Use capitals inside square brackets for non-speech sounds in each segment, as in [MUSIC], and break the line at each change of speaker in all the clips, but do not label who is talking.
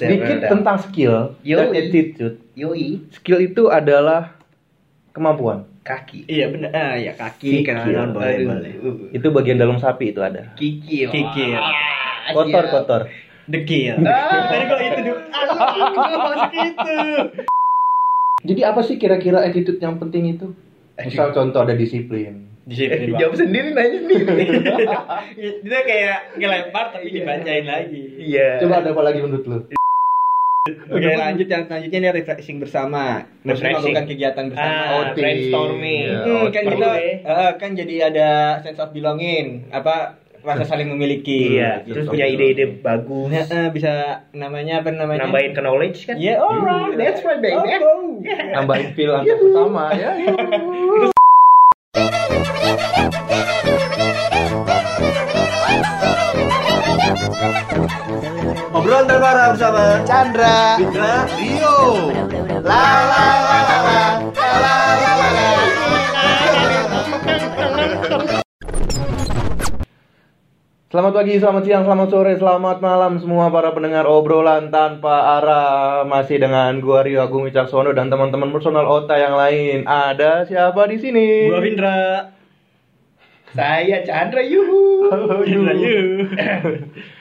Dikit tentang skill dan
Yoi.
attitude.
Yoi,
Skill itu adalah kemampuan.
kaki.
Iya benar. Ah, ya kaki
Kikil.
kanan boleh
Aduh.
boleh.
Itu bagian dalam sapi itu ada.
Kikil.
Kikil.
Ah,
Kotor kotor.
Dekil.
Ah.
Tadi gua itu dulu. Masuk itu.
Jadi apa sih kira-kira attitude yang penting itu? Misal contoh ada disiplin.
Disiplin.
Jawab sendiri nanya sendiri. [LAUGHS]
Itu kayak ngelempar tapi dibacain lagi.
Iya.
Coba ada apa lagi menurut lu?
Oke lanjut yang selanjutnya ini refreshing bersama. Maksudnya
Refreshing.
melakukan kegiatan bersama.
Ah,
Outing.
brainstorming.
Iya.
Hmm, kan kita
ya.
eh, kan jadi ada sense of belonging, apa rasa saling memiliki.
Iya,
Gitu.
terus punya ide-ide bagus.
Nah, eh, bisa namanya apa namanya?
Nambahin ke knowledge kan?
Ya, alright.
That's right, baby.
Oh, [LAUGHS]
Nambahin feel antar sesama ya. [LAUGHS]
Obrolan terbaru bersama
Chandra.
Fitra Rio.
La la la la la. La la la la la.
Selamat pagi, selamat siang, selamat sore, selamat malam semua para pendengar obrolan tanpa arah masih dengan gua Rio Agung Wicaksono dan teman-teman personal Ota yang lain. Ada siapa di sini?
Gua Findra.
Saya Chandra yuhu.
Findra you.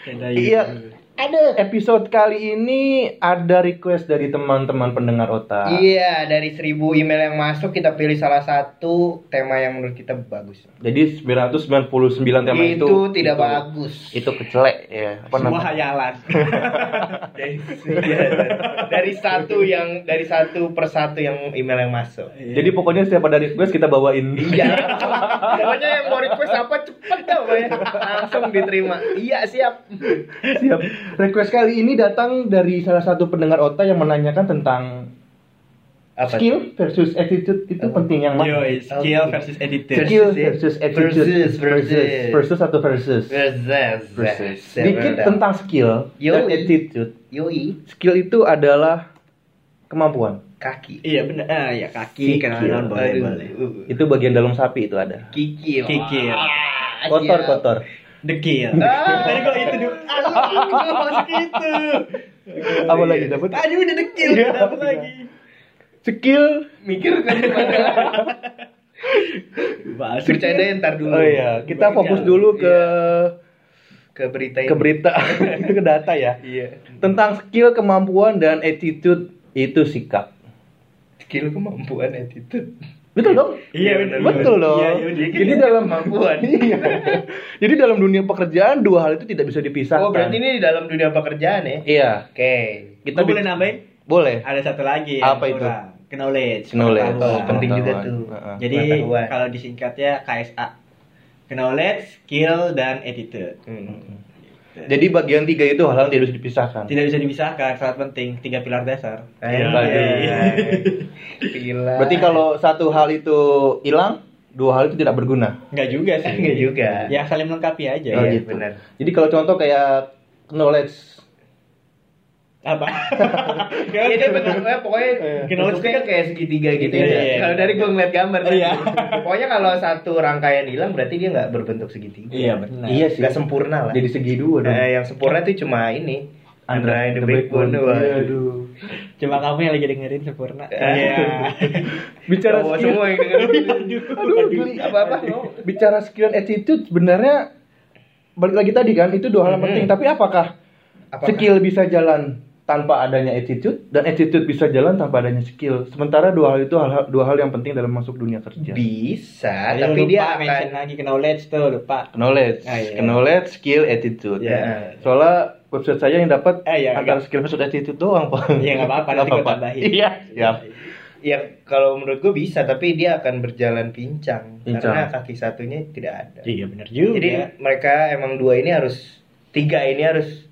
Findra you.
Iya. Ada episode kali ini ada request dari teman-teman pendengar Ota.
Iya, dari seribu email yang masuk kita pilih salah satu tema yang menurut kita bagus.
Jadi 999 tema itu
itu, tidak
itu-
bagus.
Itu kecelek ya. Apa
Semua
namanya?
hayalan. [LAUGHS]
dari, iya, dari satu yang dari satu persatu yang email yang masuk.
Jadi pokoknya setiap ada request kita bawain.
Iya. [LAUGHS] Pokoknya yang mau request apa cepet dah ya. Langsung diterima. Iya, siap.
Siap. Request kali ini datang dari salah satu pendengar Ota yang menanyakan tentang
Apa?
skill versus attitude itu penting yang
Yo,
mana?
skill versus editor.
Skill
Versus,
attitude
versus, versus.
versus atau versus
Versus.
versus. Dikit tentang skill dan
Yoi.
attitude.
Yoi,
Skill itu adalah kemampuan.
kaki.
Iya benar. Ah, ya kaki kanan boleh.
Itu bagian dalam sapi itu ada.
Kikil.
Kikil.
Ah,
Kotor
siap.
kotor.
Dekil.
Ah.
Tadi gua itu dulu. Aduh, gua masuk itu.
Apa lagi dapat?
Tadi udah dekil,
Iya.
dapat lagi.
Skill.
Mikir kan gimana?
Masuk.
Bercandain ntar dulu.
Oh iya, kita fokus dulu ke
Ke berita ini.
ke berita [LAUGHS] ke data ya.
Iya.
Tentang skill, kemampuan dan attitude itu sikap.
Skill kemampuan attitude.
Betul dong?
Iya benar.
Betul dong.
Iya, iya, iya.
Jadi dalam
kemampuan. [LAUGHS]
Iya. Jadi dalam dunia pekerjaan dua hal itu tidak bisa dipisahkan.
Oh, berarti ini di dalam dunia pekerjaan ya?
Iya.
Oke.
Kita
Gua boleh nambahin?
Boleh.
Ada satu lagi. yang
Apa itu?
kurang. Knowledge.
Knowledge.
Oh, penting juga tuh.
Jadi kalau disingkatnya KSA. Knowledge, skill, dan attitude.
Hmm.
Jadi bagian tiga itu hal yang tidak bisa dipisahkan.
Tidak bisa dipisahkan, sangat penting. Tiga pilar dasar.
Iya.
Gila.
Berarti kalau satu hal itu hilang, dua hal itu tidak berguna.
Enggak juga sih.
Enggak juga.
Ya saling melengkapi aja.
Oh,
Iya,
gitu.
benar.
Jadi kalau contoh kayak knowledge
Apa? [LAUGHS]
Iya deh betul ya, pokoknya
Iya.
bentuknya kan kayak segitiga gitu
Iya,
ya.
iya.
Kalau dari gua ngeliat gambar tadi.
Iya.
Pokoknya kalau satu rangkaian hilang berarti dia nggak berbentuk segitiga.
Iya benar.
Iya sih.
Nggak sempurna lah.
jadi segi dua dong.
Eh, yang sempurna tuh cuma ini. Andra and the Backbone.
Iya,
Waduh.
aduh. [LAUGHS]
Cuma kamu yang lagi dengerin sempurna.
Iya. [LAUGHS]
Bicara
semua yang dengerin.
aduh.
Apa-apa?
Bicara skill and attitude sebenarnya balik lagi tadi kan itu dua hal
Mhm.
penting. Tapi apakah,
Apakah-
skill bisa jalan tanpa adanya attitude dan attitude bisa jalan tanpa adanya skill? Sementara dua hal itu hal, dua hal yang penting dalam masuk dunia kerja.
Bisa,
Tadi
tapi
lupa
dia akan
mention lagi knowledge tuh lupa.
Knowledge,
Ah, iya.
knowledge, skill, attitude.
Iya.
Soalnya website saya yang dapat
Eh, iya,
antara
agak-
skill versus attitude doang, Pak.
Iya, nggak apa-apa, nanti gua tambahin.
Iya, siap.
Ya kalau menurut gue bisa, tapi dia akan berjalan pincang,
Pincang.
karena kaki satunya tidak ada.
Iya benar juga.
Jadi mereka emang dua ini harus tiga ini harus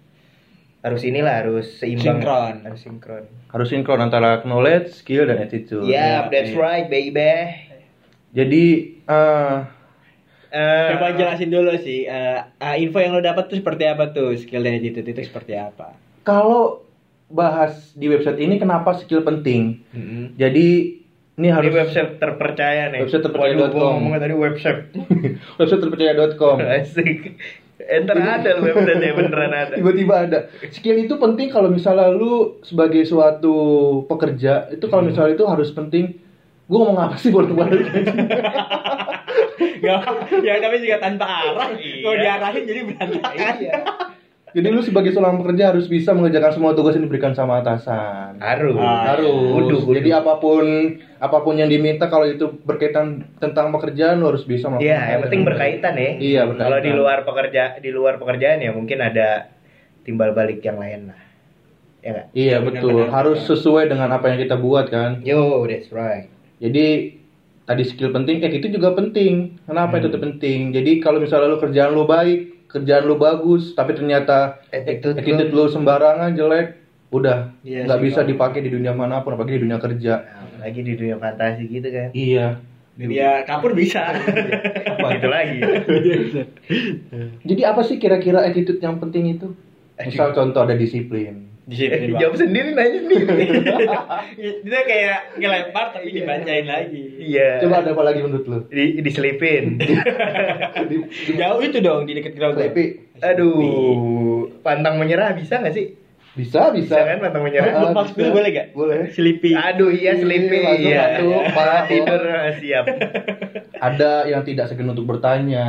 harus inilah harus seimbang,
Sinkron.
harus sinkron.
Harus sinkron antara knowledge, skill, dan attitude.
Ya, that's
iya.
right, baby.
Jadi eh
Eh,
Coba jelasin dulu sih, eh, eh, info yang lo dapat tuh seperti apa tuh, skill dan attitude itu seperti apa?
kalau bahas di website ini kenapa skill penting?
mm-mm.
Jadi ini
Ini
harus
website terpercaya nih.
Website terpercaya.com.
Ngomongnya tadi website. [LAUGHS]
website terpercaya.com. [LAUGHS]
Asik. Enter ada lu website ya beneran ada.
tiba-tiba ada skill itu penting kalau misalnya lu sebagai suatu pekerja itu kalau misalnya itu harus penting gue ngomong apa sih boleh balik
Gak, ya tapi juga tanpa arah.
Iya.
Kalau diarahin jadi berantakan.
Iya.
Jadi lu sebagai seorang pekerja harus bisa mengerjakan semua tugas yang diberikan sama atasan
Harus.
Ah,
harus
Kudu, kudu.
jadi apa pun apa pun yang diminta kalau itu berkaitan tentang pekerjaan lu harus bisa melakukan
Iya, yang penting berkaitan ya.
Iya, berkaitan.
Kalau di luar pekerja di luar pekerjaan ya mungkin ada timbal balik yang lain lah. Ya nggak?
iya betul
Benar-benar.
harus sesuai dengan apa yang kita buat kan
Yo, that's right.
Jadi tadi skill penting, eh itu juga penting. Kenapa
Hmm.
itu penting? Jadi kalau misalnya lu kerjaan lu baik, kerjaan lu bagus, tapi ternyata
Attitude
attitude lu sembarangan jelek, udah
Iya
nggak bisa
Pak.
dipakai di dunia mana pun, apalagi di dunia kerja.
Lagi di dunia fantasi gitu kan.
Iya.
Dia kapur bisa.
Gitu lagi.
Jadi apa sih kira-kira attitude yang penting itu? Misal contoh ada disiplin.
Disiplin
Eh, Jawab sendiri nanya sendiri. [LAUGHS]
Itu kayak ngelempar tapi dibacain lagi.
Iya.
Coba ada apa lagi menurut lu?
di diselipin. [LAUGHS]
Di, di,
Jauh itu dong di dekat ground.
Sleepy.
Aduh, pantang menyerah bisa nggak sih?
Bisa, bisa.
Bisa kan pantang menyerah?
Ah,
Lepas dulu boleh gak?
Boleh.
Sleepy.
Aduh iya selipi
Masuk,
iya.
masuk, masuk.
Tidur siap.
Ada yang tidak segan untuk bertanya.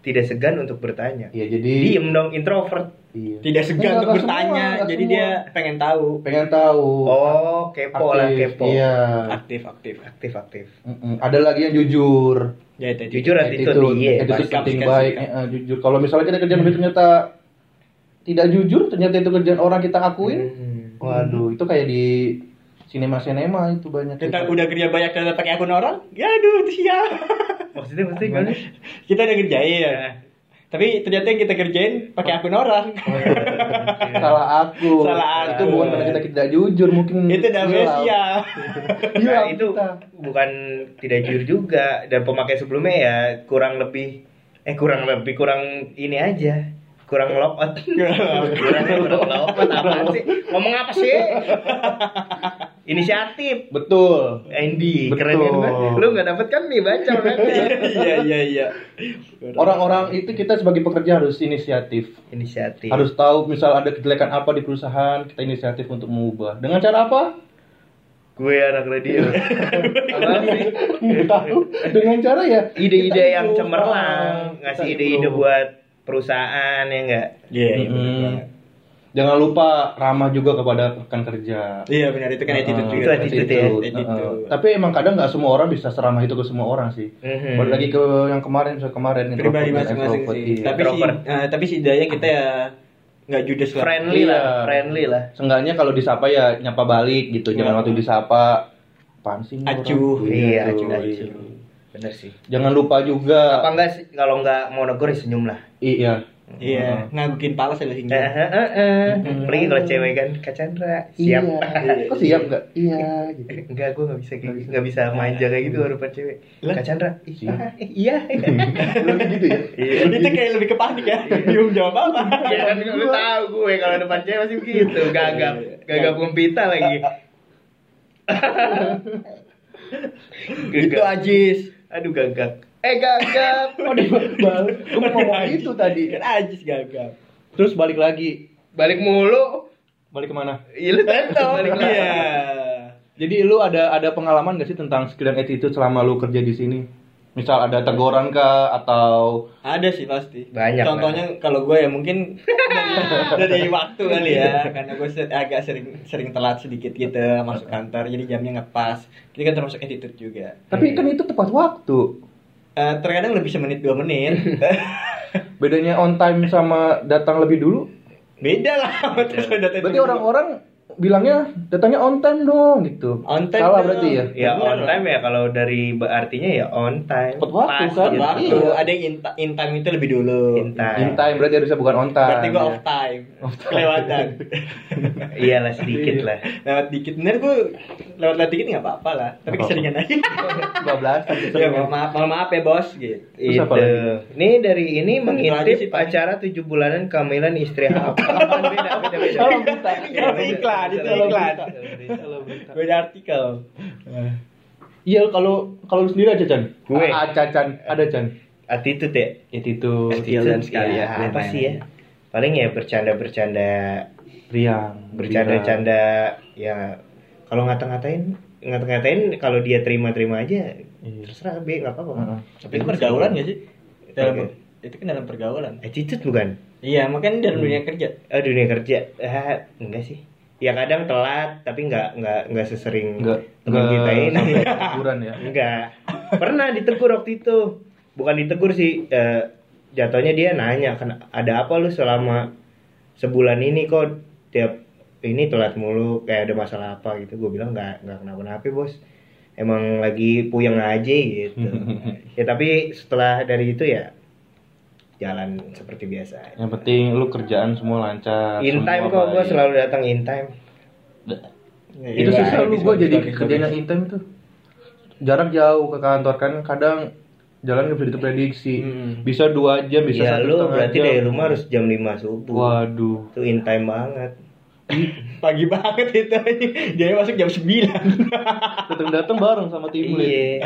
Tidak segan untuk bertanya.
Iya, jadi
Diem dong introvert.
Iya.
Tidak segan
Enggak,
untuk bertanya,
semua,
jadi
semua.
dia pengen tahu.
pengen tahu.
Oh, kepo lah
Aktif,
kepo.
Iya.
Aktif, aktif.
Aktif aktif.
Mm-mm. Ada lagi yang jujur.
Ya itu.
Jujur attitude iya.
attitude
Sikap,
penting baik. Eh, eh, jujur. Kalau misalnya kita kerjaan tapi ternyata tidak jujur, ternyata itu kerjaan orang kita akuin.
Hmm.
Waduh, itu kayak di sinema-sinema itu banyak.
Kita
itu.
udah kerja banyak dan pakai akun orang, ya aduh itu sial. [LAUGHS]
Maksudnya maksudnya gimana?
kita udah kerjain ya. Tapi ternyata yang kita kerjain pakai akun orang. [LAUGHS]
salah aku.
Salah
Itu
aku.
bukan karena kita tidak jujur, mungkin
itu sial.
Hilang [LAUGHS]
Nah, itu bukan tidak jujur juga dan pemakai sebelumnya ya kurang lebih eh kurang lebih kurang ini aja kurang lock out [LAUGHS] kurang out apaan sih ngomong apa sih inisiatif
Betul.
Andy
Betul.
keren kan Bang? lu nggak dapet kan nih baca berarti [LAUGHS]
Iya iya iya.
Orang-orang itu kita sebagai pekerja harus inisiatif.
inisiatif
Harus tahu misal ada kejelekan apa di perusahaan, kita inisiatif untuk mengubah. Dengan cara apa?
gue anak radio [LAUGHS]
tahu. Dengan cara ya
ide-ide yang cemerlang ngasih ide-ide buat perusahaan ya enggak
Iya iya benar
Mm-mm. Jangan lupa ramah juga kepada rekan kerja.
Iya benar itu kan attitude
Uh,
juga.
Itu attitude ya,
attitude.
Uh, tapi emang kadang nggak semua orang bisa seramah itu ke semua orang sih.
Mhm.
Balik lagi ke yang kemarin, misalnya kemarin
Pribadi masing-masing sih.
iya.
Tapi sih
Introvert.
eh, tapi setidaknya kita ya nggak judes lah.
friendly
Iya.
lah friendly lah
Seenggaknya kalau disapa ya nyapa balik gitu. Jangan
Iya.
waktu disapa ini
Acuh.
orang?
iya
Gitu,
acuh acuh bener sih
Jangan lupa juga.
apa enggak sih kalau enggak mau negur ya senyum lah
Iya.
Iya, ngagukin pala saya
Eh,
sih.
eh, eh, eh.
Mhm.
Apalagi kalau cewek kan Kak Chandra siap
Iya. [LAUGHS] Kok siap nggak? Iya. Gitu.
enggak gue nggak bisa kayak gitu nggak bisa manja kayak gitu baru depan cewek
Lah?
Kak Chandra iya iya [LAUGHS]
Lebih gitu ya.
iya
itu kayak lebih ke panik ya. Bingung jawab apa.
Ya kan lu tahu gue kalau depan cewek masih begitu gagap gagap kumpita lagi [LAUGHS]
Itu Ajis.
aduh gagap eh gagap [LAUGHS]
Oh di balik. Gue mau ngomong itu tadi.
Kan Ajis gagal.
Terus balik lagi.
balik mulu
Balik ke mana?
iya lu balik lagi
Iya.
Jadi lu ada ada pengalaman gak sih tentang skill dan attitude selama lu kerja di sini? Misal ada teguran kah atau
Ada sih pasti.
Banyak,
Contohnya kalau gue ya mungkin dari, [LAUGHS] dari waktu kali ya, karena gue se- agak sering sering telat sedikit gitu masuk kantor, jadi jamnya nggak pas. Ini kan termasuk attitude juga.
tapi kan itu tepat waktu.
Eh, terkadang lebih semenit dua menit. [LAUGHS]
Bedanya on time sama datang lebih dulu.
Beda lah. [LAUGHS] itu.
Berarti orang-orang bilangnya datangnya on time dong gitu.
On time
Salah
dong.
berarti ya?
ya
Bener
on time ya kalau dari artinya ya on time
Tepat waktu,
Pas
kan?
gitu.
waktu
Iya.
ada yang in, in time itu lebih dulu.
In time.
In time berarti harusnya bukan on time.
Berarti gue
ya.
off time. Kelewatan. [LAUGHS]
iyalah sedikit lah
lewat dikit bener gue lewat lewat dikit nggak apa-apa lah. Tapi keseringan aja. [LAUGHS]
12
ya maaf, mohon maaf ya bos gitu.
Itu ini dari ini mengintip acara tujuh bulanan kehamilan istri [LAUGHS] apa beda beda beda
Salah berita.
Itu iklan, itu iklan. Beda artikel.
Iya kalau kalau lu sendiri aja Chan.
Gue.
Ah, Chan, Chan. ada Chan.
attitude ya
Itu
Skill dan sekali
ya,
ya,
apa sih ya paling ya bercanda-bercanda
riang,
bercanda-canda ya kalau ngata-ngatain ngata-ngatain kalau dia terima-terima aja
Iya.
terserah be nggak apa-apa
Heeh.
Tapi itu pergaulan gak sih? Dalam
Oke.
itu kan dalam pergaulan.
attitude bukan
Iya, makanya dalam
Hmm.
dunia kerja.
oh, dunia kerja ah, enggak sih ya kadang telat tapi nggak nggak nggak sesering teman kita ini. [LAUGHS]
teguran ya.
enggak pernah ditegur waktu itu. Bukan ditegur sih eh, jatuhnya dia nanya kan ada apa lu selama sebulan ini kok tiap ini telat mulu? Kayak ada masalah apa? Gitu. Gue bilang nggak nggak kenapa-napa bos. Emang lagi puyeng aja gitu. [LAUGHS] Ya tapi setelah dari itu ya jalan seperti biasa
Yang penting lu kerjaan semua lancar.
in time kok gue selalu datang in time
itu
Iya,
susah lu
bisa,
jadi kerjanya in time tuh. Jarak jauh ke kantor kan kadang jalan nggak bisa diprediksi.
Hmm.
Bisa dua jam, bisa
ya
satu
lu
setengah
berarti
jam.
dari rumah harus jam 5 subuh
Waduh.
itu in time banget [LAUGHS]
Pagi banget itu. Dia masuk jam 9.
Datang-datang bareng sama tim
iya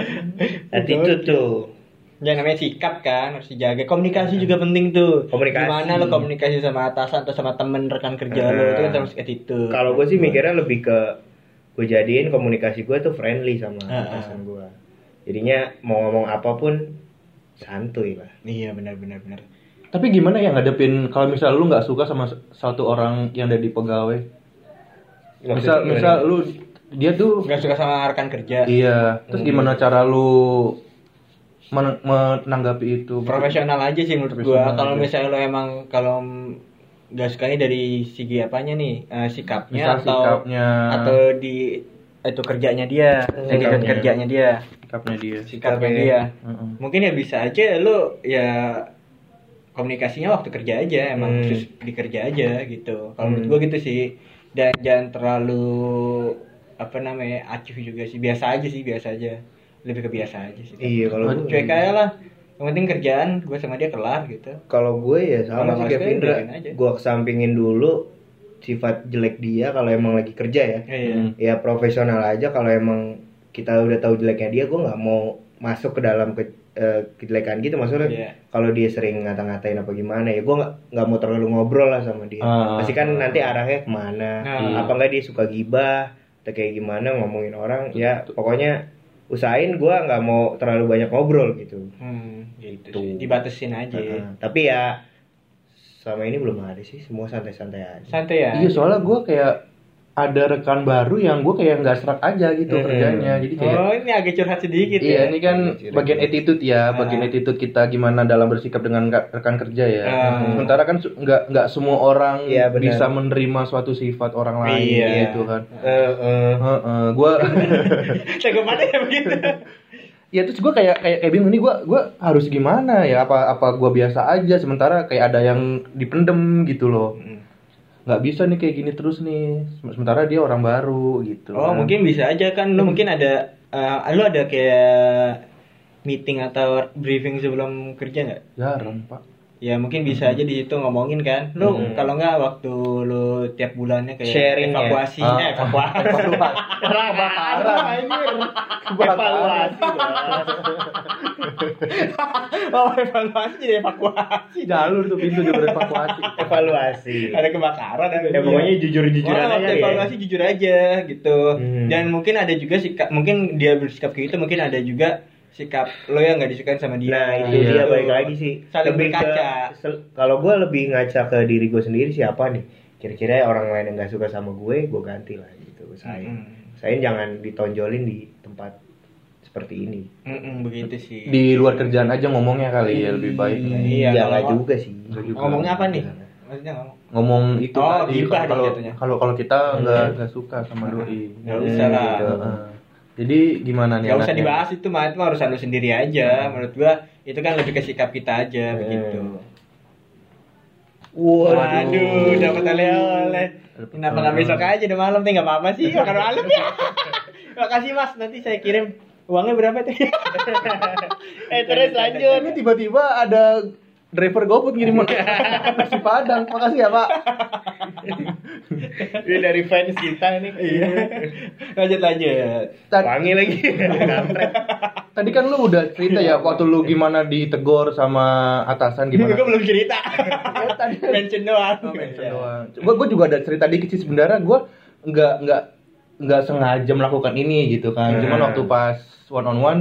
attitude tuh
Ya namanya sikap kan harus dijaga. Komunikasi juga penting tuh.
Komunikasi.
Gimana lo komunikasi sama atasan atau sama temen rekan kerja lo
Nah.
itu kan termasuk attitude.
kalau gue sih mikirnya lebih ke gue jadiin komunikasi gue tuh friendly sama
ah.
atasan gue jadinya mau ngomong apa pun santuy lah
Iya benar benar benar.
Tapi gimana ya ngadepin kalau misal lu nggak suka sama satu orang yang jadi pegawai?
Maksudnya
Misal
gimana?
misal lu dia tuh
Gak suka sama rekan kerja.
iya, terus
Hmm.
gimana cara lu men- menanggapi itu?
Profesional aja sih menurut gua. Kalau misalnya lo emang kalau nggak sukanya dari segi apanya nih eh, sikapnya
Misal
atau
sikapnya,
atau di itu kerjanya dia,
Sikapnya.
kerjanya dia,
sikapnya dia.
sikapnya
Sikapnya.
dia.
Heeh.
Mungkin ya bisa aja lo ya komunikasinya waktu kerja aja, emang
Hmm.
khusus di kerja aja gitu. Kalau
Hmm.
menurut gua gitu sih. Dan jangan terlalu apa namanya acuh juga sih, biasa aja sih, biasa aja. Lebih ke biasa aja sih.
iya kalau gue
Cuek aja lah. Yang penting kerjaan gue sama dia kelar gitu.
kalau gue ya sama
Kalau
sih
nggak
kayak Indra gue kesampingin dulu sifat jelek dia kalau emang lagi kerja ya
Iya.
Hmm.
ya profesional aja kalau emang kita udah tahu jeleknya dia gue nggak mau masuk ke dalam ke, eh, kejelekan gitu maksudnya
Iya.
kalau dia sering ngata-ngatain apa gimana ya gue nggak nggak mau terlalu ngobrol lah sama dia
Ah.
pasti kan nanti arahnya ke mana
Nah.
apa enggak dia suka gibah atau kayak gimana ngomongin orang ya pokoknya usahain gue nggak mau terlalu banyak ngobrol gitu
Hmm, gitu
Tuh.
sih. Dibatasin aja.
Heeh. tapi ya selama ini belum ada sih semua santai-santai aja
Santai ya.
Iya soalnya gue kayak ada rekan baru yang gue kayak nggak serak aja gitu
Hmm.
kerjanya, jadi kayak
Oh, ini agak curhat sedikit
Iya,
ya.
ini kan bagian attitude ya, bagian
Ah.
attitude kita gimana dalam bersikap dengan ka- rekan kerja ya.
Ah.
Sementara kan nggak nggak semua orang
benar.
bisa menerima suatu sifat orang lain
Iya.
gitu kan.
Eh.
Heeh, gua [LAUGHS]
Tanggapannya ya begitu.
ya terus gua kayak kayak kayak bingung nih gua gua harus gimana ya apa apa gua biasa aja sementara kayak ada yang dipendem gitu loh. Nggak bisa nih kayak gini terus nih. Sementara dia orang baru gitu.
Oh,
kan.
mungkin bisa aja kan lu mungkin ada eh, lu ada kayak meeting atau briefing sebelum kerja nggak?
jarang, Pak.
Ya mungkin bisa aja di situ ngomongin kan. Lu
Hmm.
kalau nggak waktu lu tiap bulannya kayak
Sharing ya?
evakuasi,
Ah.
eh, [LAUGHS] evakuasi.
Kebakaran.
evaluasi [LAUGHS]
oh, evaluasi jadi evakuasi.
Jalur tuh pintu dia berevakuasi.
evaluasi
Ada kebakaran ada.
ya pokoknya jujur-jujuran
Oh,
aja ya
evaluasi jujur aja gitu.
Hmm.
Dan mungkin ada juga sikap mungkin dia bersikap kayak gitu, mungkin ada juga sikap lo yang nggak disukain sama dia.
nah itu
Iya.
dia balik lagi sih
Saling
Lebih ke-
berkaca.
kalau gue lebih ngaca ke diri gue sendiri siapa nih kira-kira orang lain yang nggak suka sama gue gue ganti lah gitu saya
Mm-mm.
saya jangan ditonjolin di tempat seperti ini
Mm-mm, begitu sih.
Di luar kerjaan aja ngomongnya kali ya lebih baik.
Iya,
ya
kalau-
nggak juga sih
juga.
Ngomongnya apa nih? Maksudnya ngomong.
ngomong itu
Oh,
tadi kalau kalau kalau kita nggak nggak suka sama doi
Nggak usah lah.
Gitu, heeh. Jadi gimana nih
Gak usah dibahas itu mah itu urusan lu sendiri aja. Menurut gua itu kan lebih ke sikap kita aja
Hmm.
begitu.
Waduh.
Waduh, dapat oleh-oleh. Kenapa nggak besok aja udah malam nih nggak apa-apa sih makan malam ya. [LAUGHS] Makasih mas, nanti saya kirim uangnya berapa tuh? [LAUGHS]
eh terus lanjut
ini tiba-tiba ada driver GoFood ngirim [LAUGHS] nasi Padang makasih ya pak [LAUGHS]
Ini dari fans kita nih.
Iya. Lanjut lanjut.
Ta-
Wangi lagi. [LAUGHS]
Tadi kan lu udah cerita ya waktu lu gimana ditegur sama atasan
Gue
gimana?
belum cerita.
tadi
Mention doang.
Oh, mention doang. Gue gue juga ada cerita dikit sih sebenarnya gue nggak nggak nggak sengaja melakukan ini gitu kan. Cuman
Hmm.
waktu pas one on one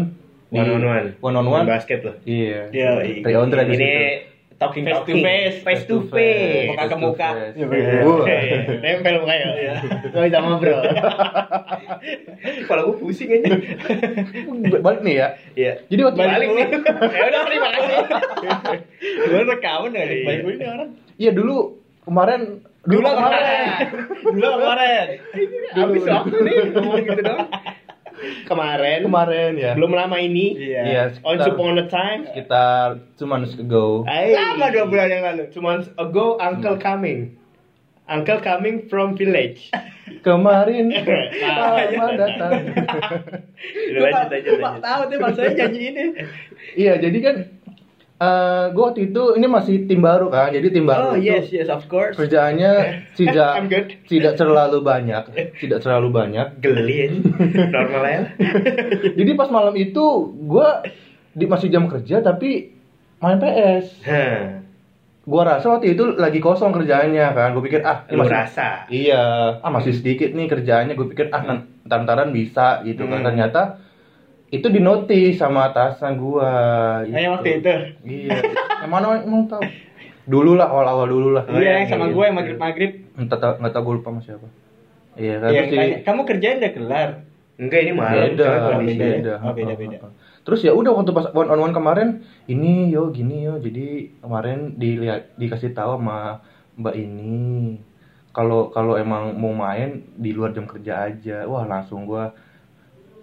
One on one.
one on one
Basket loh.
iya.
Iya, iya.
Three on three di
Ini. Talking
Face to
talking.
face.
Face to face.
Muka ke muka.
Face to face.
Iya,
Wah.
Nempel mukanya. Gak bisa ngobrol. Kalau gue pusing aja.
Balik nih ya.
Iya.
Jadi waktu
Balik nih. Ya udah terima kasih.
Gue rekaman nih?
Iya.
Baik gue ini orang.
Iya dulu kemarin
Dulu kemarin. Dulu kemarin.
Habis waktu nih ngomong gitu dong. Kemarin.
kemarin ya.
Belum lama ini.
Iya.
Iya,
Once
sekitar,
upon a time.
sekitar two months ago.
Ay.
Lama dua bulan yang lalu.
Two months ago, uncle coming. Uncle coming from village.
Kemarin [LAUGHS]
Ah,
lama [LAUGHS] datang.
Lanjut aja.
Gue
lanjut.
tahu deh maksudnya janji ini.
Iya, jadi kan eh gue waktu itu ini masih tim baru kan. Jadi tim baru
Oh
itu
yes yes of course.
kerjaannya [LAUGHS] tidak tidak terlalu banyak, tidak terlalu banyak.
Geli ya. Normal ya. [LAUGHS]
Jadi pas malam itu gue di masih jam kerja tapi main PS.
Hah.
Gua rasa waktu itu lagi kosong kerjaannya kan. Gue pikir ah ini
Lu
masih
rasa.
Iya, ah masih sedikit nih kerjaannya. Gue pikir ah ntar-ntaran bisa gitu kan.
Hmm.
Ternyata itu di notice sama atasan gua. gitu.
Kayak waktu itu.
Iya. Yang mana emang tahu? Dulu lah, awal-awal dulu lah.
Iya yang sama
iya.
gue yang maghrib maghrib.
Entah tahu nggak tahu gue lupa sama siapa. Iya kan.
Yang tanya,
di-
kamu kerjain udah kelar.
Enggak ini malam.
beda,
beda.
beda.
Oh, beda-beda.
Terus ya udah waktu pas one on one kemarin, ini yo gini yo. Jadi kemarin dilihat dikasih tahu sama Mbak ini kalau kalau emang mau main di luar jam kerja aja. Wah, langsung gua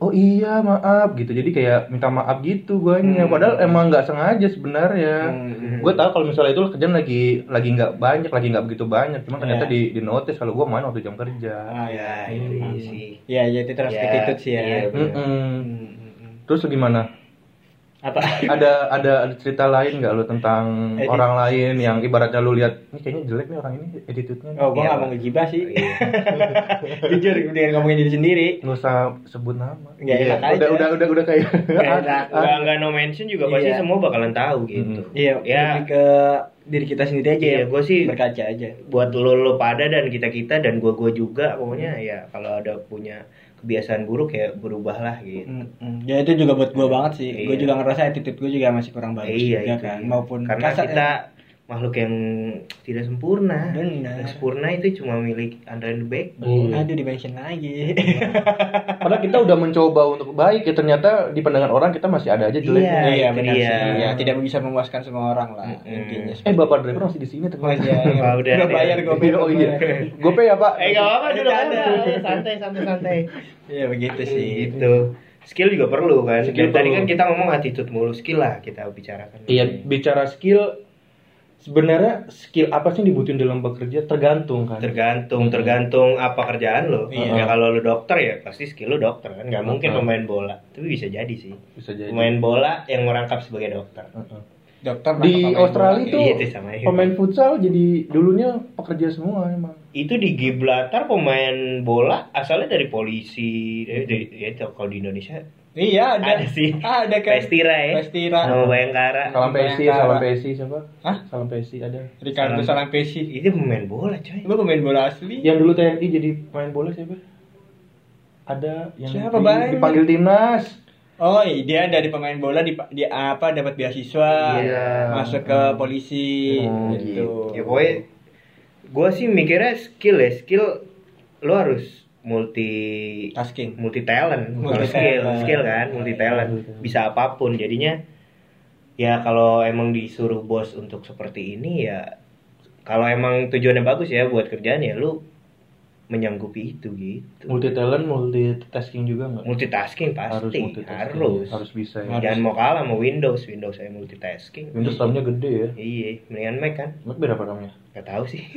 Oh iya maaf gitu jadi kayak minta maaf gitu guanya
Hmm.
padahal emang nggak sengaja sebenarnya
Hmm.
gue tahu kalau misalnya itu kerjaan lagi lagi nggak banyak lagi nggak begitu banyak cuma ternyata
Iya.
di di notice kalau gue main waktu jam kerja
Ah
Ya,
ya.
ini sih.
Iya iya itu terus
Ya,
attitude sih ya.
iya, bener.
Mm-mm.
Hmm, hmm, hmm.
terus gimana
Apa?
ada ada ada cerita lain nggak lu tentang
Edit.
orang lain yang ibaratnya lu lihat ini kayaknya jelek nih orang ini attitude-nya
Oh, gue
Iya,
gak
Pak.
mau ngegibah sih.
Iya. [LAUGHS]
Jujur dengan ngomongin diri sendiri.
nggak usah sebut nama
Nggak
Iya,
enak aja.
udah udah udah udah kayak
Nggak.
Ah,
Enggak enggak no mention juga pasti
Iya.
semua bakalan tahu gitu.
Mm.
Iya,
Ya.
lebih ke diri kita sendiri aja
Iya,
ya.
gua sih-
berkaca aja.
Buat lo lo pada dan kita kita dan gua gua juga pokoknya ya kalau ada punya kebiasaan buruk ya berubahlah gitu.
Hmm, hmm. Ya itu juga buat gue banget sih. Gue
Iya.
juga ngerasa attitude gue juga masih kurang bagus
iya
juga
itu
kan.
dia.
Maupun
karena
kasar-
kita makhluk yang tidak sempurna.
Benar.
Yang sempurna itu cuma milik Andre the Backbone.
Iya.
Aduh dimention lagi. [LAUGHS]
padahal kita udah mencoba untuk baik ya ternyata di pandangan orang kita masih ada aja jeleknya
Iya.
iya
itu
benar
dia.
sih. Ya tidak bisa memuaskan semua orang lah
Mm-mm.
intinya.
eh bapak driver masih di sini
Oh
ternyata
iya, iya.
Ah, udah,
udah bayar gue [LAUGHS]
oh iya gope ya pak
Eh gak apa-apa dulu santai santai santai.
Iya begitu sih.
Gitu. Skill juga perlu kan.
Skill
Dan tadi
perlu.
kan kita ngomong attitude mulu skill lah kita bicarakan.
Iya, bicara skill sebenarnya skill apa sih yang dibutuhin dalam bekerja tergantung kan.
Tergantung, tergantung apa kerjaan lo.
Iya.
Ya kalau lo dokter ya pasti skill lo dokter kan. Gak mungkin pemain bola. Tapi bisa jadi sih.
Bisa jadi.
Pemain bola yang merangkap sebagai dokter.
Heeh.
Dokter
Di Australia
bola.
itu
Iya, itu sama
pemain futsal jadi dulunya pekerja semua emang.
Itu di Gibraltar pemain bola asalnya dari polisi. Dari, dari- ya, itu kalau di Indonesia
Iya ada.
ada sih.
Ada kan.
Pestira ya.
Pestira.
Sama Bayangkara.
Salam
Bayangkara.
salam PSI siapa?
Hah?
Salam PSI ada.
Ricardo
Salam.
Salampesi.
Itu pemain bola coy.
Lu pemain bola asli?
Yang dulu TNI jadi pemain bola siapa? Ada yang
Siapa,
di-
Bang?
dipanggil timnas.
Oh, iya, dia dari pemain bola di, di apa dapat beasiswa,
Iya.
masuk ke polisi
Oh,
gitu.
Ya pokoknya gue sih mikirnya skill ya skill lo harus multi
Tasking.
multi talent
Multi
skill
talent.
skill kan multi talent bisa apa pun jadinya ya kalau emang disuruh bos untuk seperti ini ya kalau emang tujuannya bagus ya buat kerjaan ya lu menyanggupi itu gitu
Multi talent, multitasking juga nggak?
multitasking
Harus
pasti
multitasking.
harus
Harus bisa ya.
Harus.
jangan mau kalah sama Windows Windows saya multitasking
Windows RAM-nya gede ya.
iya mendingan Mac kan
Mac berapa RAM-nya?
Gak tahu sih [LAUGHS]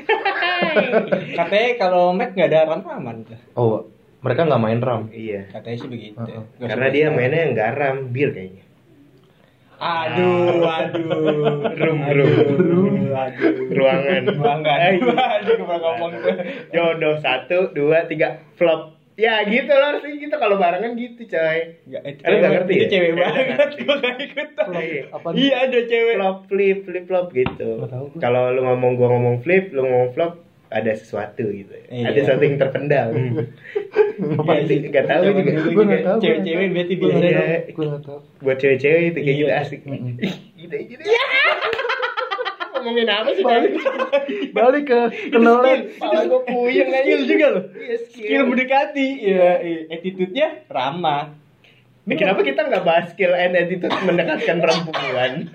Katanya kalau Mac nggak ada RAM-raman tuh.
Oh, mereka nggak main RAM.
iya
Katanya sih begitu. Nggak
karena dia mainnya yang garam bir kayaknya
Aduh, aduh.
Room, room.
Aduh.
Ruangan.
Ruangan.
Eh,
Aduh, ngomong tuh.
Jodoh satu, dua, tiga, flop. Ya gitu loh harusnya gitu kalau barengan gitu coy.
Enggak, itu
Lu nggak
cewek,
ngerti
itu
ya?
cewek banget. Gue gak ikutan.
Iya.
Apa
Iya ada cewek.
Flop, flip, flip, flop gitu. Kalau lu ngomong gua ngomong flip, lu ngomong flop, ada sesuatu gitu.
Iya.
Ada sesuatu yang terpendam.
Apa
Iya, Nggak tahu
Zaman
juga.
dulu
Gua
juga
tahu.
Cewek-cewek berarti biasa.
Iya.
tahu. Gua nggak tahu.
Buat cewek-cewek itu kayak
Iya.
gitu asik. Gitu gitu. Ngomongin apa sih
Balik, [LAUGHS] balik ke kenolet.
Kepala gua puyeng.
Skill juga loh.
Iya,
Skill mendekati. Ya, attitude-nya ramah.
Nah, kenapa kita nggak bahas skill and attitude mendekatkan perempuan?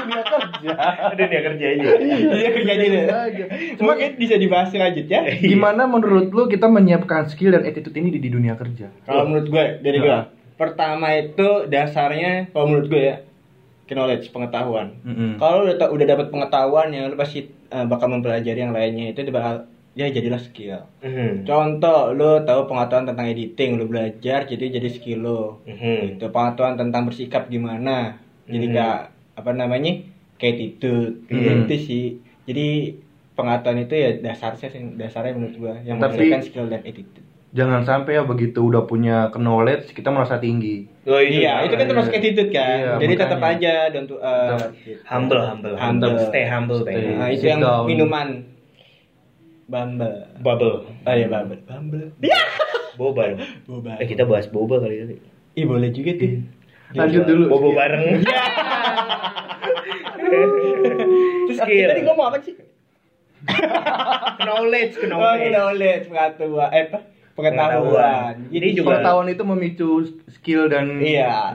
dunia kerja.
Dunia kerja aja.
Iya kerja aja deh.
Aja.
Cuma kan bisa dibahas selanjutnya.
Gimana menurut lu kita menyiapkan skill dan attitude ini di, di dunia kerja?
Kalau menurut gue, dari gue, pertama itu dasarnya, kalau menurut gue ya, knowledge, pengetahuan.
Mm-mm.
Kalau udah udah dapat pengetahuan ya, lu pasti eh, bakal mempelajari yang lainnya itu bakal ya jadilah skill.
Mhm.
Contoh, lu tahu pengetahuan tentang editing, lu belajar jadi jadi skill lu.
Mhm.
Itu pengetahuan tentang bersikap gimana. Jadi
Mhm.
kayak apa namanya? Kayak attitude.
Mhm.
Itu sih. Jadi pengetahuan itu ya dasarnya dasarnya menurut gua yang
Tapi-
menghasilkan skill dan attitude.
Jangan sampai ya begitu udah punya knowledge kita merasa tinggi.
Oh,
Iya, itu kan
iya.
termasuk attitude kan.
Iya,
Jadi
makanya.
tetap aja dan uh,
humble, humble,
Humble.
Stay humble,
Stay.
Bang.
Nah, itu yang
down.
minuman Bumble.
Bubble.
Oh iya Bumble. Bumble.
Boba dong.
Boba.
Eh, kita bahas boba kali ini.
Ih boleh juga tuh.
Lanjut dulu.
Bobo bareng. [LAUGHS]
Terus
Skill.
tadi ngomong apa sih? [LAUGHS]
knowledge,
Oh,
knowledge.
knowledge, pengetahuan, eh apa? Pengetahuan.
Jadi juga-
Pengetahuan itu memicu skill dan
Iya.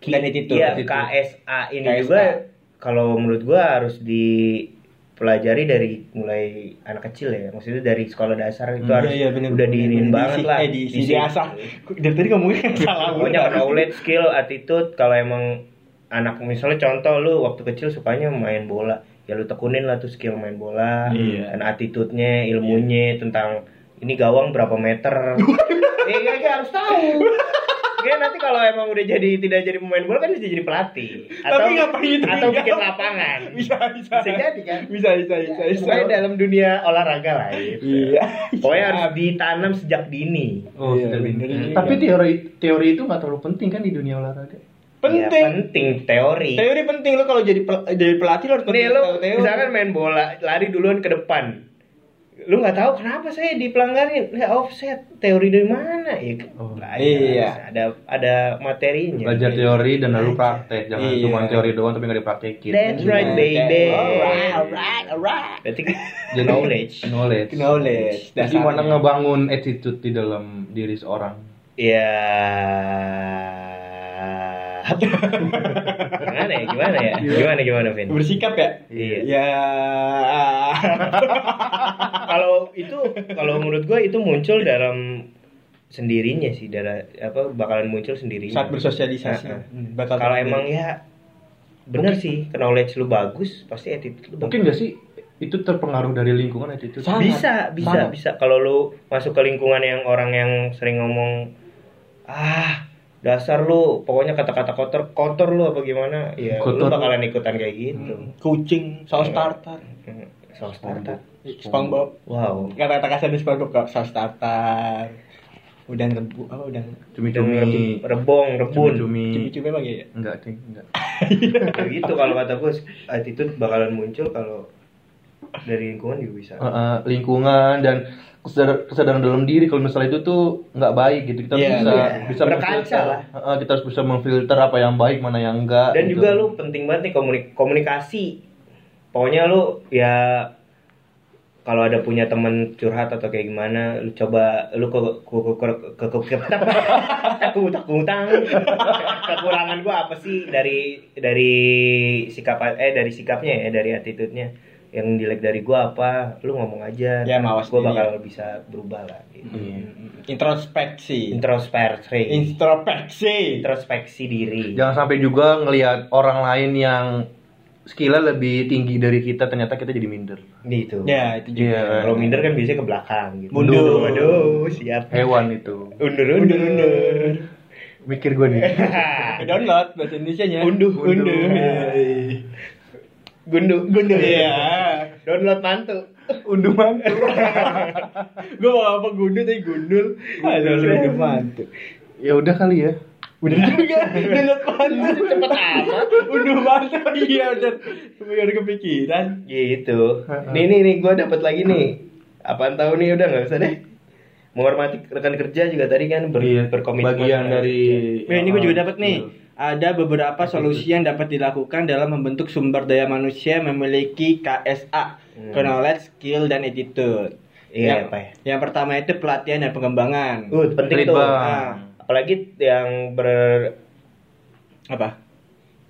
Dan attitude.
Iya. KSA ini
KSA.
juga kalau menurut gua harus dipelajari dari mulai anak kecil ya. Maksudnya dari sekolah dasar itu
Hmm,
harus
Iya, bener,
udah
bener,
diinin
bener.
banget
Di-
lah.
Eh, di, di,
Di-
asah. Dari tadi ngomongnya [LAUGHS] salah.
Pokoknya knowledge, skill, attitude kalau emang anak misalnya contoh lu waktu kecil sukanya main bola, ya lu tekunin lah tuh skill main bola,
Iya.
dan attitude-nya, ilmunya tentang ini gawang berapa meter. Eh, iya, iya, harus tahu. Kayak nanti kalau emang udah jadi tidak jadi pemain bola kan bisa jadi pelatih atau
Tapi ngapain itu
atau bikin lapangan.
Bisa, bisa.
Bisa jadi kan?
Bisa, bisa, bisa. bisa.
Pokoknya dalam dunia olahraga lah gitu.
Iya.
Pokoknya harus ditanam sejak dini.
Oh,
Iya,
sudah
bener
ini.
juga.
Tapi teori teori itu nggak terlalu penting kan di dunia olahraga.
Penting.
Ya, penting teori.
Teori penting lo kalau jadi pel- jadi pelatih lo harus
Nih
penting
lu
tahu teori.
misalkan main bola, lari duluan ke depan. Lu nggak tahu kenapa saya dipelanggarin? Lah offset. Teori dari mana? Ya, kan?
Oh,
belajar.
iya.
Ada ada materinya.
Belajar teori dan lalu praktek. Jangan
Iya.
cuma teori doang tapi nggak dipraktekin.
That's right,
Iya,
baby.
Alright, alright, alright.
Berarti [LAUGHS]
Jadi
knowledge.
Knowledge.
Knowledge. Dasarnya.
Gimana ngebangun attitude di dalam diri seorang?
Ya. Gimana ya? Gimana ya? Gimana gimana, Vin?
bersikap ya?
Iya.
Ya.
kalau itu kalau menurut gue itu muncul dalam sendirinya sih dari apa bakalan muncul sendirinya
Saat bersosialisasi. Hmm, bakal
kalau emang ya bener sih knowledge lu bagus pasti attitude lu
Mungkin nggak sih itu terpengaruh dari lingkungan attitude?
Sangat.
bisa bisa
Sangat.
bisa kalau lu masuk ke lingkungan yang orang yang sering ngomong ah dasar lu pokoknya kata-kata kotor kotor lu apa gimana ya lu
Kotor.
bakalan ikutan kayak gitu
kucing, saus tartar,
Hmm, saus tartar
SpongeBob.
wow
Kata-kata kasar di SpongeBob kok saus tartar. Udang rebu, apa udang
Cumi-cumi.
rebong rebun
Cumi-cumi.
cumi-cumi emang ya?
Enggak, Ding. Enggak. [LAUGHS]
Ya gitu kalau kata gue attitude bakalan muncul kalau dari lingkungan juga bisa
Eh, eh, lingkungan dan kesadar- kesadaran dalam diri kalau misalnya itu tuh nggak baik gitu kita
Iya,
bisa
iya.
bisa
Berkaca lah.
Eh, eh, kita harus bisa memfilter apa yang baik mana yang enggak
dan
gitu.
juga lu penting banget nih komunik- komunikasi pokoknya lu ya kalau ada punya temen curhat atau kayak gimana lu coba lu ke ke ke ke ke ke aku utang utang kekurangan gua apa sih dari dari sikap eh dari sikapnya ya dari attitude-nya yang jelek dari gua apa lu ngomong aja
Ya, mawas
gua bakal bisa berubah lah gitu.
Iya.
Introspeksi.
introspeksi
Introspeksi.
introspeksi diri
jangan sampai juga ngelihat orang lain yang skillnya lebih tinggi dari kita ternyata kita jadi minder
gitu
Ya, itu juga.
Iya.
Kalau minder kan biasanya ke belakang gitu.
Mundur.
Waduh, siap.
hewan itu
Undur, undur, undur.
Mikir gue nih. [LAUGHS]
Download bahasa Indonesia-nya.
Unduh.
Unduh.
Gundu.
Gundu. Iya.
Download mantu.
Unduh mantu.
Gue mau apa gundu tapi gundul. Aduh, unduh mantu.
ya udah kali ya.
Udah juga. [LAUGHS] Download mantu.
Cepet amat.
Unduh mantu. Iya, udah. Udah kepikiran.
Gitu. Nih nih nih gue dapat lagi nih. Apaan tahu nih udah nggak usah deh. Menghormati rekan kerja juga tadi kan ber,
Iya,
berkomitmen.
bagian dari
Nah, ini gue juga dapat nih. Ada beberapa solusi yang dapat dilakukan dalam membentuk sumber daya manusia yang memiliki KSA,
Hmm.
knowledge, skill, dan attitude.
Iya,
yang,
apa ya?
yang pertama itu pelatihan dan pengembangan.
Uh, penting
bang.
Nah, apalagi yang ber
Apa?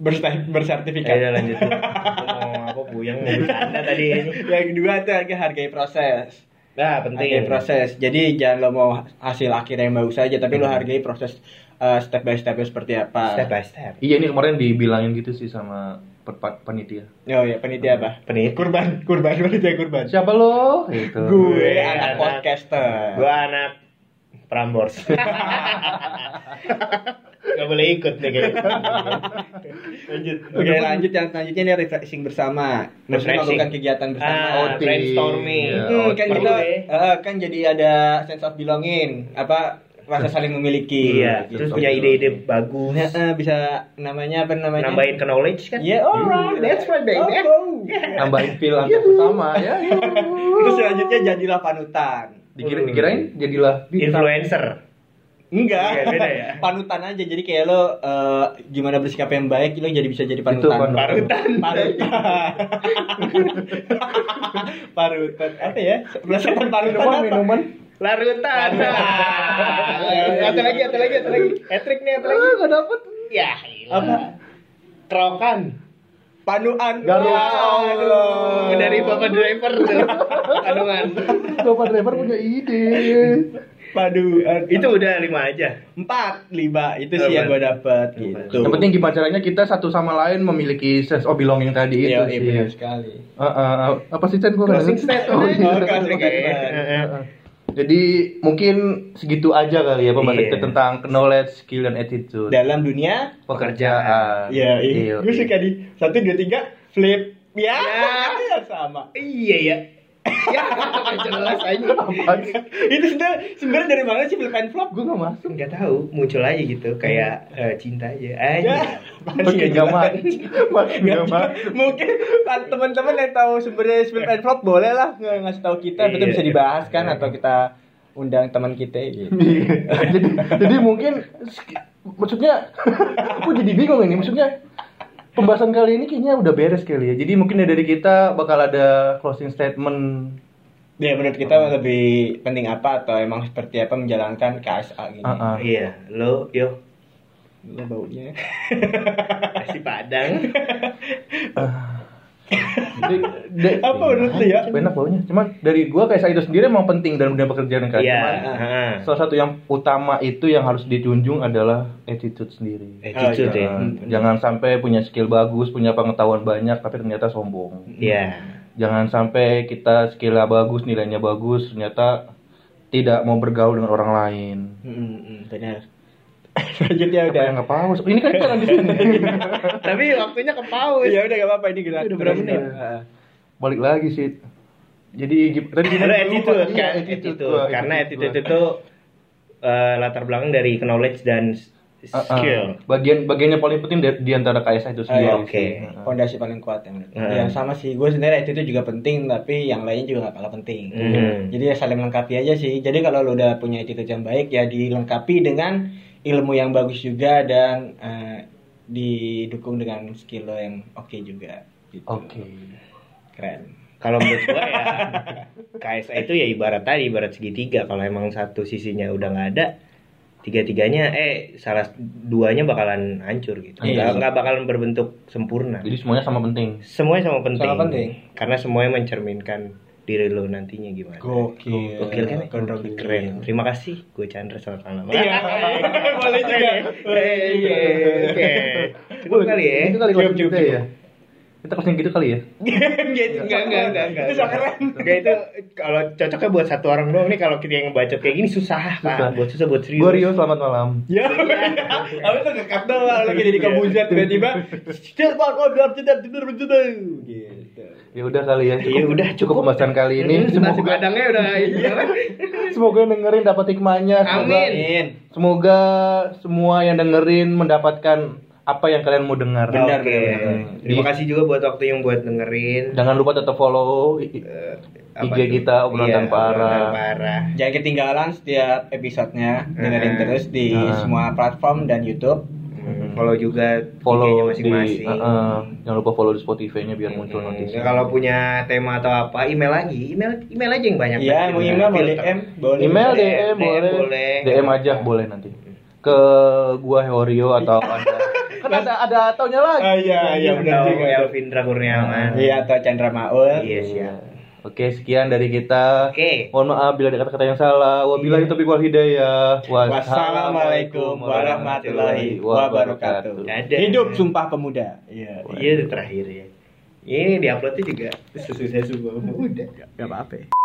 [LAUGHS] Bersertifikat.
Ayo lanjut. dulu. Ngomong apa buyang mau bercanda tadi ini. [LAUGHS]
yang kedua itu harga hargai proses.
Nah, penting.
Hargai proses. Jadi jangan lo mau hasil akhir yang bagus saja, tapi lo hargai proses uh, step by step seperti apa.
Step by step.
Iya ini kemarin dibilangin gitu sih sama pe- pe- panitia.
Oh ya, penitia apa?
Penit.
Kurban, kurban, penitia kurban.
Siapa lo? Gitu.
Gue
Gue
anak
anak-
podcaster.
Gua anak Prambors. [LAUGHS] Gak boleh ikut nih kayaknya. Lanjut.
Oke lanjut yang selanjutnya ini refreshing bersama. Maksudnya
Refreshing.
melakukan kegiatan bersama.
Ah,
outing.
brainstorming.
Iya,
Hmm, kan
Perlu
kita
deh.
eh, kan jadi ada sense of belonging, apa rasa saling memiliki.
Iya,
gitu.
terus punya ide-ide bagus.
Eh, bisa namanya apa namanya?
Nambahin ke knowledge kan?
Yeah, alright,
That's right, baby.
Oh.
Nambahin feel antar sesama ya. [LAUGHS]
Terus selanjutnya jadilah panutan.
Dikira dikirain jadilah bintang.
Influencer.
Enggak,
Iya, beda ya? [LAUGHS]
panutan aja. Jadi kayak lo eh, gimana bersikap yang baik, lo jadi bisa jadi panutan.
panutan.
Parutan. [LAUGHS] [LAUGHS]
Parutan. parutan. Apa ya? Berdasarkan parutan.
Minuman
apa?
minuman.
Larutan. Atau lagi, atau lagi, atau lagi. Etrik nih, atau lagi.
Ah, gak dapet.
Ya,
Apa?
Kerokan.
Panuan.
Garuk.
Aduh.
Dari bapak driver tuh. Kandungan.
Bapak driver punya ide.
Paduan.
Itu udah lima aja.
empat, lima. Itu
Oh,
sih yang gue dapet. Gitu.
Yang penting gimana caranya kita satu sama lain memiliki sense of belonging tadi itu
Iya, iya
sih.
benar sekali.
Ah, ah. apa sih nggak
Closing statement.
Oh, iya.
Oh, statement.
Ah, ah. Jadi mungkin segitu aja kali ya pembahasan
Iya.
kita tentang knowledge, skill, dan attitude.
Dalam dunia
pekerjaan.
Ya,
Iya,
iya. Gue
iya.
suka di satu dua tiga flip. Ya,
Ya.
sama.
Iya ya. Ya, jelas aja.
Itu sebenarnya sebenarnya dari mana sih and flop?
Gue gak masuk.
Enggak tahu, muncul aja gitu kayak eh, cinta aja. Aja.
Ya,
Makin gak masuk. Makin gak.
Mungkin kan teman-teman yang tahu sumbernya flip and flop boleh lah ngasih tahu kita, itu
Iya.
bisa dibahas kan atau kita undang teman kita gitu.
Iya. [LAUGHS] jadi, jadi mungkin maksudnya aku jadi bingung ini maksudnya pembahasan kali ini kayaknya udah beres kali ya. Jadi mungkin dari kita bakal ada closing statement.
Ya menurut kita lebih penting apa atau emang seperti apa menjalankan KSA gini?
Ah, ah.
Iya, lo yo
Lo baunya. [LAUGHS]
nasi padang.
Di- [LAUGHS] [LAUGHS]
Apa menurut lu ya?
Enak baunya. Cuman dari gua kayak saya itu sendiri emang penting dalam dunia pekerjaan kan.
Iya. Heeh.
salah satu yang utama itu yang harus dijunjung adalah attitude sendiri.
Attitude ya.
Jangan, sampai punya skill bagus, punya pengetahuan banyak tapi ternyata sombong.
Iya.
Jangan sampai kita skillnya bagus, nilainya bagus, ternyata tidak mau bergaul dengan orang lain.
Hmm, hmm, benar. Selanjutnya
Udah [LAUGHS]
udah.
nggak paus. Ini kan kita di sini.
Tapi waktunya ke paus.
Ya udah gak apa-apa ini gerak.
Udah
berapa menit?
Balik lagi sih. Jadi tadi gimana?
attitude kan, attitude.
gua,
Karena attitude
gua.
itu eh, latar belakang dari knowledge dan
Ah, ah.
skill.
Bagian bagiannya paling penting di, di antara KSA itu sendiri.
iya,
oke.
Ah, ah.
Fondasi paling kuat yang menurut.
Hmm.
Ya sama sih. Gue sebenarnya itu juga penting, tapi yang lain juga gak kalah penting.
Hmm.
Jadi ya saling melengkapi aja sih. Jadi kalau lo udah punya attitude yang baik ya dilengkapi dengan ilmu yang bagus juga dan eh, didukung dengan skill lo yang oke juga. Gitu.
Oke.
Keren.
Kalau menurut gua ya [LAUGHS] KSA itu ya ibarat tadi ibarat segitiga kalau emang satu sisinya udah nggak ada tiga-tiganya eh salah duanya bakalan hancur gitu
Iya.
nggak nggak bakalan berbentuk sempurna
Jadi semuanya sama penting.
semuanya sama penting
Sama penting.
karena semuanya mencerminkan diri lo nantinya gimana
Gokil.
Gokil kan ya?
Gondrong
keren terima kasih gue Chandra selamat malam
Iya, boleh juga.
Oke, oke. cukup kali ya
Itu kali
Cukup, cukup,
kita ya. Kita kelas yang gitu kali ya.
gitu enggak enggak enggak enggak
Itu keren.
enggak itu kalau cocoknya buat satu orang doang nih kalau kita yang ngebacot kayak gini susah
Susah.
kan buat susah buat serius
Gua Rio, selamat malam.
Ya, apa itu ngekat doang lagi jadi kabujat tiba-tiba. Still pak, oh biar tidak tidur betul gitu.
Ya udah kali ya.
Iya, udah,
cukup
cukup.
pembahasan kali ini.
ini semoga kadangnya udah iya. [LAUGHS]
semoga yang dengerin dapat hikmahnya. Semoga,
Amin.
semoga semua yang dengerin mendapatkan apa yang kalian mau dengar.
Benar,
Oke.
benar,
Terima kasih juga buat waktu yang buat dengerin.
Jangan lupa tetap follow
Eh,
IG
apa tuh?
kita, obrolan
Iya,
tanpa arah.
tanpa arah.
Jangan ketinggalan setiap episodenya dengerin
Hmm.
terus di
Hmm.
semua platform dan YouTube.
Hmm, Follow juga
Follow
masing-masing.
uh, uh, jangan lupa follow di Spotify-nya biar muncul
Hmm,
notis.
kalau punya tema atau apa, email lagi. Email email aja yang banyak.
Iya,
Banyak.
mau email, mau. DM, boleh.
Email, DM,
DM
boleh.
boleh.
DM aja boleh nanti. Ke gua Heorio atau Anda. [LAUGHS] kan ada ada taunya lagi.
Ah, iya, iya, benar juga.
Elvindra Kurniawan.
Iya, atau Chandra Maul.
Iya, siap.
Oke, sekian dari kita.
Oke.
Mohon maaf bila ada kata-kata yang salah. Wabillahi taufiq wal hidayah.
Wassalamualaikum warahmatullahi wabarakatuh.
Dadah.
Hidup Sumpah Pemuda. Iya.
Iya, itu terakhir ya. Ini diuploadnya juga susah-susah muda.
Gak apa-apa.